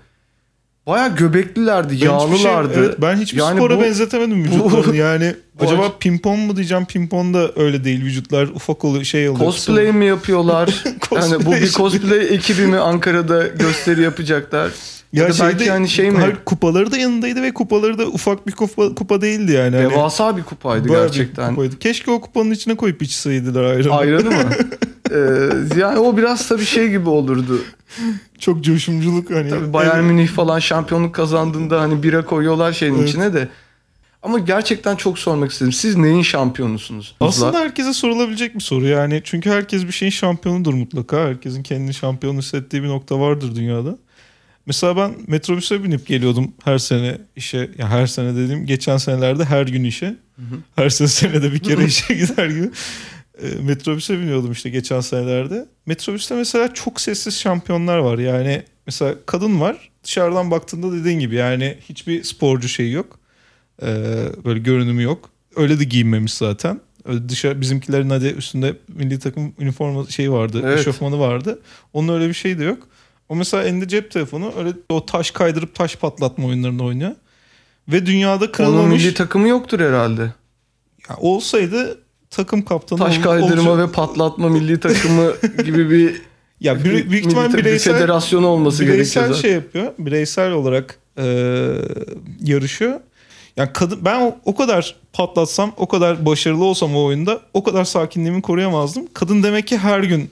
Baya göbeklilerdi, Ben hiçbir şey- yağlılardı. evet, ben hiçbir Yani spora bu- benzetemedim bu- vücutlarını. Yani bu acaba acı- pimpon mu diyeceğim? Pimpon da öyle değil. Vücutlar ufak oluyor, şey oluyor. Cosplay mi yapıyorlar? yani bu bir Cosplay. cosplay ekibi mi Ankara'da gösteri yapacaklar? Ya, Ya da belki şeyde- hani şey mi? kupaları da yanındaydı ve kupaları da ufak bir kupa, kupa değildi yani. Hani Devasa bir kupaydı bayağı bir gerçekten. kupaydı. Keşke o kupanın içine koyup içseydiler ayranı. Ayranı mı? Ee, yani o biraz tabii şey gibi olurdu. Çok coşumculuk hani. Tabii Bayern Münih falan şampiyonluk kazandığında hani bira koyuyorlar şeyin Evet. içine de. Ama gerçekten çok sormak istedim. Siz neyin şampiyonusunuz? Aslında herkese sorulabilecek bir soru yani. Çünkü herkes bir şeyin şampiyonudur mutlaka. Herkesin kendini şampiyon hissettiği bir nokta vardır dünyada. Mesela ben metrobüse binip geliyordum her sene işe. Ya her sene dediğim geçen senelerde her gün işe. Her sene senede bir kere işe gider gibi. E, metrobüse biniyordum işte geçen senelerde. Metrobüste mesela çok sessiz şampiyonlar var. Yani mesela kadın var. Dışarıdan baktığında dediğin gibi yani hiçbir sporcu şeyi yok. E, böyle görünümü yok. Öyle de giyinmemiş zaten. Öyle dışarı bizimkilerin hadi üstünde milli takım üniforma şeyi vardı. Evet. Eşofmanı vardı. Onun öyle bir şeyi de yok. O mesela elinde cep telefonu öyle o taş kaydırıp taş patlatma oyunlarını oynuyor. Ve dünyada Onun kırılmamış. milli takımı yoktur herhalde. Ya olsaydı takım kaptanı Taş kaydırma olacak. ve patlatma milli takımı gibi bir ya büyük, büyük ihtimal takım- bir bireysel federasyonu olması bireysel gerekiyor. şey yapıyor. Bireysel olarak e, yarışıyor. Yani kadın ben o, o kadar patlatsam, o kadar başarılı olsam o oyunda o kadar sakinliğimi koruyamazdım. Kadın demek ki her gün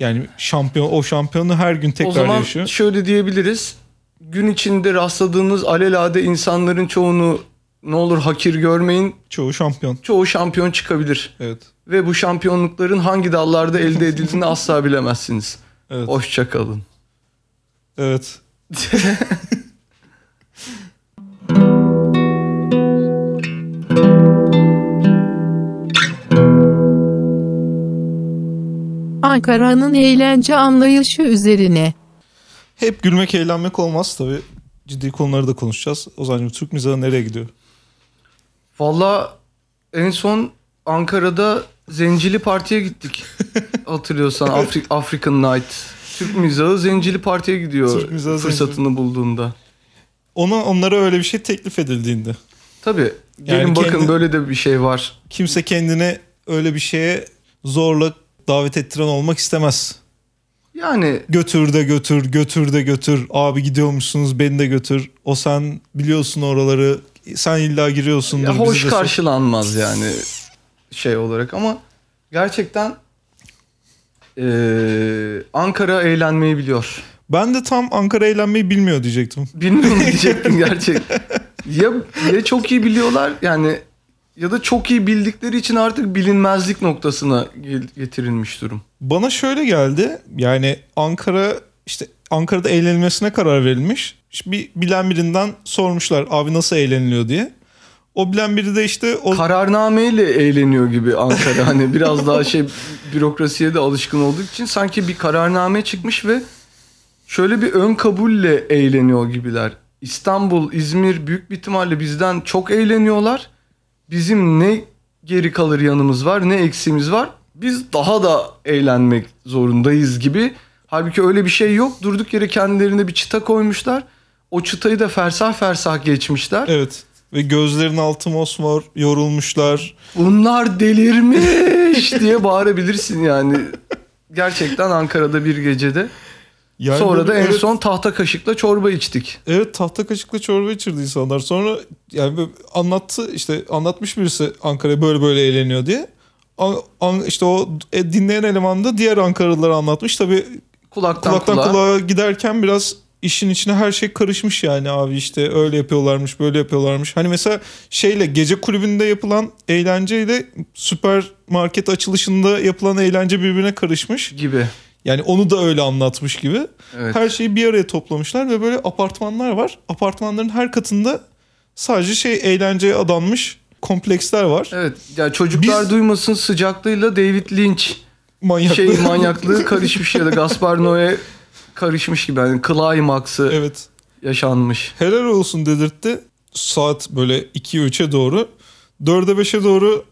yani şampiyon o şampiyonu her gün o tekrar zaman yaşıyor. şöyle diyebiliriz. Gün içinde rastladığınız alelade insanların çoğunu ne olur hakir görmeyin. Çoğu şampiyon. Çoğu şampiyon çıkabilir. Evet. Ve bu şampiyonlukların hangi dallarda elde edildiğini asla bilemezsiniz. Evet. Hoşçakalın. Evet. Ankara'nın eğlence anlayışı üzerine. Hep gülmek eğlenmek olmaz tabii. Ciddi konuları da konuşacağız. Ozan'cığım Türk mizahı nereye gidiyor? Valla en son Ankara'da Zencili Parti'ye gittik. Hatırlıyorsan Afri- African Night. Türk mizahı Zencili Parti'ye gidiyor Türk mizahı fırsatını bulduğunda. Ona onlara öyle bir şey teklif edildiğinde. Tabii. Gelin Yani bakın kendi- böyle de bir şey var. Kimse kendine öyle bir şeye zorla davet ettiren olmak istemez. Yani Götür de götür, götür de götür. Abi gidiyormuşsunuz beni de götür. O sen biliyorsun oraları. Sen illa giriyorsundur. ya hoş de sok. karşılanmaz yani şey olarak ama gerçekten eee, Ankara eğlenmeyi biliyor. Ben de tam Ankara eğlenmeyi bilmiyor diyecektim. Bilmiyorum diyecektim gerçekten. Ya, ya çok iyi biliyorlar yani ya da çok iyi bildikleri için artık bilinmezlik noktasına getirilmiş durum. Bana şöyle geldi. Yani Ankara işte Ankara'da eğlenilmesine karar verilmiş. İşte bir bilen birinden sormuşlar abi nasıl eğleniliyor diye. O bilen biri de işte o Kararnameyle eğleniyor gibi Ankara. Hani biraz daha şey bürokrasiye de alışkın olduğu için sanki bir kararname çıkmış ve şöyle bir ön kabulle eğleniyor gibiler. İstanbul, İzmir büyük bir ihtimalle bizden çok eğleniyorlar. Bizim ne geri kalır yanımız var ne eksiğimiz var. Biz daha da eğlenmek zorundayız gibi. Halbuki öyle bir şey yok. Durduk yere kendilerine bir çıta koymuşlar. O çıtayı da fersah fersah geçmişler. evet ve gözlerin altı mosmor yorulmuşlar. Bunlar delirmiş diye bağırabilirsin yani. Gerçekten Ankara'da bir gecede. Yani Sonra da en evet, son tahta kaşıkla çorba içtik. Evet tahta kaşıkla çorba içirdi insanlar. Sonra yani anlattı işte anlatmış birisi Ankara'ya böyle böyle eğleniyor diye. An, an- işte o e, dinleyen eleman da diğer Ankaralılara anlatmış. Tabii Kulaktan, kulaktan kulağa. kulağa giderken biraz işin içine her şey karışmış yani abi işte öyle yapıyorlarmış böyle yapıyorlarmış. Hani mesela şeyle gece kulübünde yapılan eğlenceyle süpermarket açılışında yapılan eğlence birbirine karışmış. gibi. Yani onu da öyle anlatmış gibi. Evet. Her şeyi bir araya toplamışlar ve böyle apartmanlar var. Apartmanların her katında sadece şey eğlenceye adanmış kompleksler var. Evet. Ya çocuklar Biz- duymasın sıcaklığıyla David Lynch Manyaklı. şey manyaklığı karışmış ya da Gaspar Noé karışmış gibi. Yani climax'ı evet. yaşanmış. Helal olsun dedirtti. Saat böyle 2'ye 3'e doğru. 4'e 5'e doğru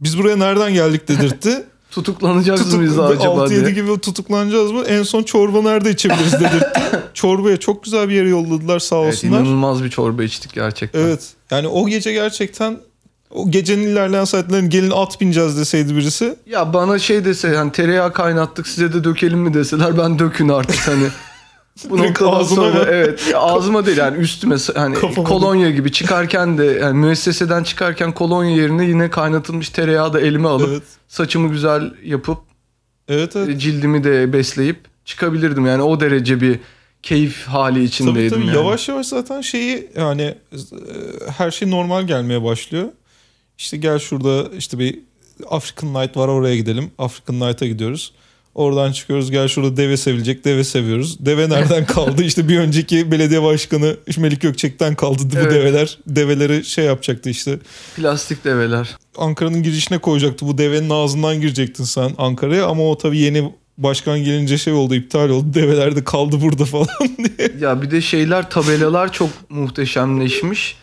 biz buraya nereden geldik dedirtti. Tutuklanacağız Tutuk, mıyız acaba 6-7 diye. gibi tutuklanacağız mı? En son çorba nerede içebiliriz dedirtti. Çorbaya çok güzel bir yere yolladılar sağ Evet, olsunlar. inanılmaz bir çorba içtik gerçekten. Evet. Yani o gece gerçekten o gecenin ilerleyen saatlerinde gelin at bineceğiz deseydi birisi. Ya bana şey dese hani tereyağı kaynattık size de dökelim mi deseler ben dökün artık hani. Bu noktadan sonra mı? evet ağzıma değil yani üstüme hani Kafama kolonya gibi çıkarken de yani müesseseden çıkarken kolonya yerine yine kaynatılmış tereyağı da elime alıp Evet. saçımı güzel yapıp Evet evet. cildimi de besleyip çıkabilirdim yani o derece bir keyif hali Tabii içindeydim tabii yani. yavaş yavaş zaten şeyi yani e, her şey normal gelmeye başlıyor. İşte gel şurada işte bir African Night var oraya gidelim. African Night'a gidiyoruz. Oradan çıkıyoruz gel şurada deve sevilecek deve seviyoruz. Deve nereden kaldı? İşte bir önceki belediye başkanı Melik Gökçek'ten kaldı bu Evet. develer. Develeri şey yapacaktı işte. Plastik develer. Ankara'nın girişine koyacaktı. Bu devenin ağzından girecektin sen Ankara'ya ama o tabii yeni başkan gelince şey oldu iptal oldu. Develer de kaldı burada falan diye. Ya bir de şeyler tabelalar çok muhteşemleşmiş.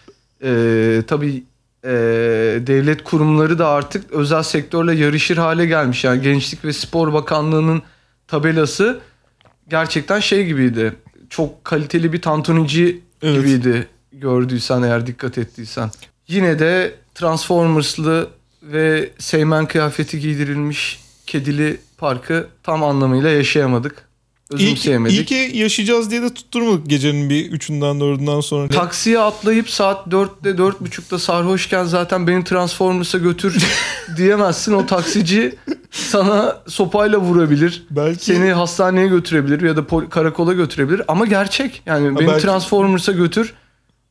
Ee, tabii e, devlet kurumları da artık özel sektörle yarışır hale gelmiş. Yani Gençlik ve Spor Bakanlığı'nın tabelası gerçekten şey gibiydi. Çok kaliteli bir tantunici Evet. gibiydi gördüysen eğer dikkat ettiysen. Yine de Transformers'lı ve Seymen kıyafeti giydirilmiş kedili parkı tam anlamıyla yaşayamadık. İyi ki, Özümseyemedik. iyi ki yaşayacağız diye de tutturmadık gecenin bir üçünden dördünden sonra. Taksiye atlayıp saat 4'te 4.30'da sarhoşken zaten beni Transformers'a götür diyemezsin. O taksici sana sopayla vurabilir. belki Seni hastaneye götürebilir ya da pol- karakola götürebilir. Ama gerçek. Yani beni belki- Transformers'a götür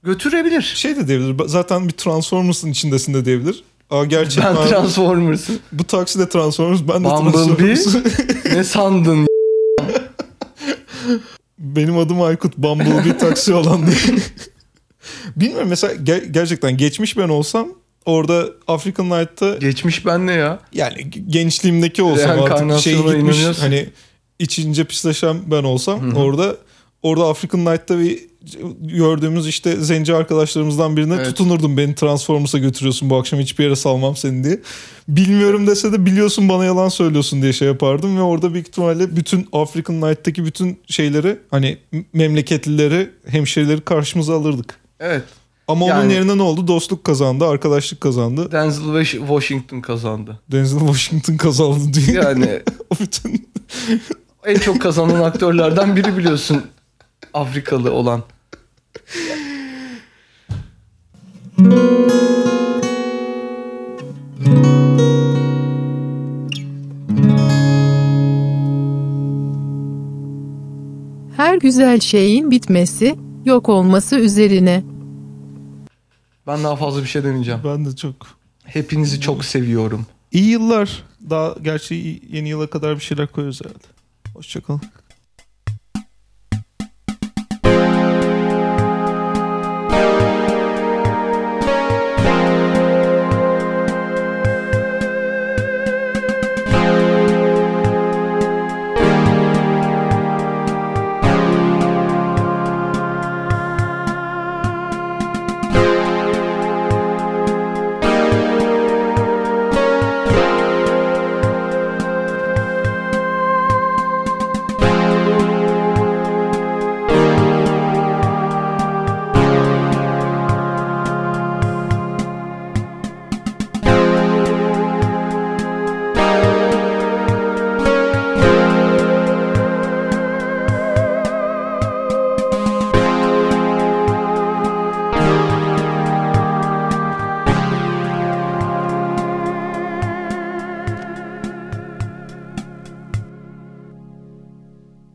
götürebilir. şey de diyebilir. Zaten bir Transformers'ın içindesin de diyebilir. Aa gerçek Ben? Transformers'ım. Bu taksi de Transformers ben de Bumblebee. Transformers. ne sandın? Benim adım Aykut Bumblebee taksi olan diye. Bilmiyorum mesela ger- gerçekten geçmiş ben olsam orada African Night'ta Geçmiş ben ne ya? yani gençliğimdeki olsam artık şey gitmiş hani içince pisleşen ben olsam orada orada African Night'ta bir gördüğümüz işte zenci arkadaşlarımızdan birine Evet. tutunurdum. Beni Transformers'a götürüyorsun bu akşam hiçbir yere salmam seni diye. Bilmiyorum dese de biliyorsun bana yalan söylüyorsun diye şey yapardım ve orada büyük ihtimalle bütün African Night'taki bütün şeyleri hani memleketlileri, hemşerileri karşımıza alırdık. Evet. Ama onun Yani- yerine ne oldu? Dostluk kazandı, arkadaşlık kazandı. Denzel Washington kazandı. Denzel Washington kazandı diye. Yani O bütün en çok kazanan aktörlerden biri biliyorsun Afrikalı olan. Her güzel şeyin bitmesi, yok olması üzerine. Ben daha fazla bir şey demeyeceğim. ben de çok Hepinizi çok seviyorum. İyi yıllar. Daha gerçi yeni yıla kadar bir şeyler koyuyoruz herhalde. Hoşçakalın.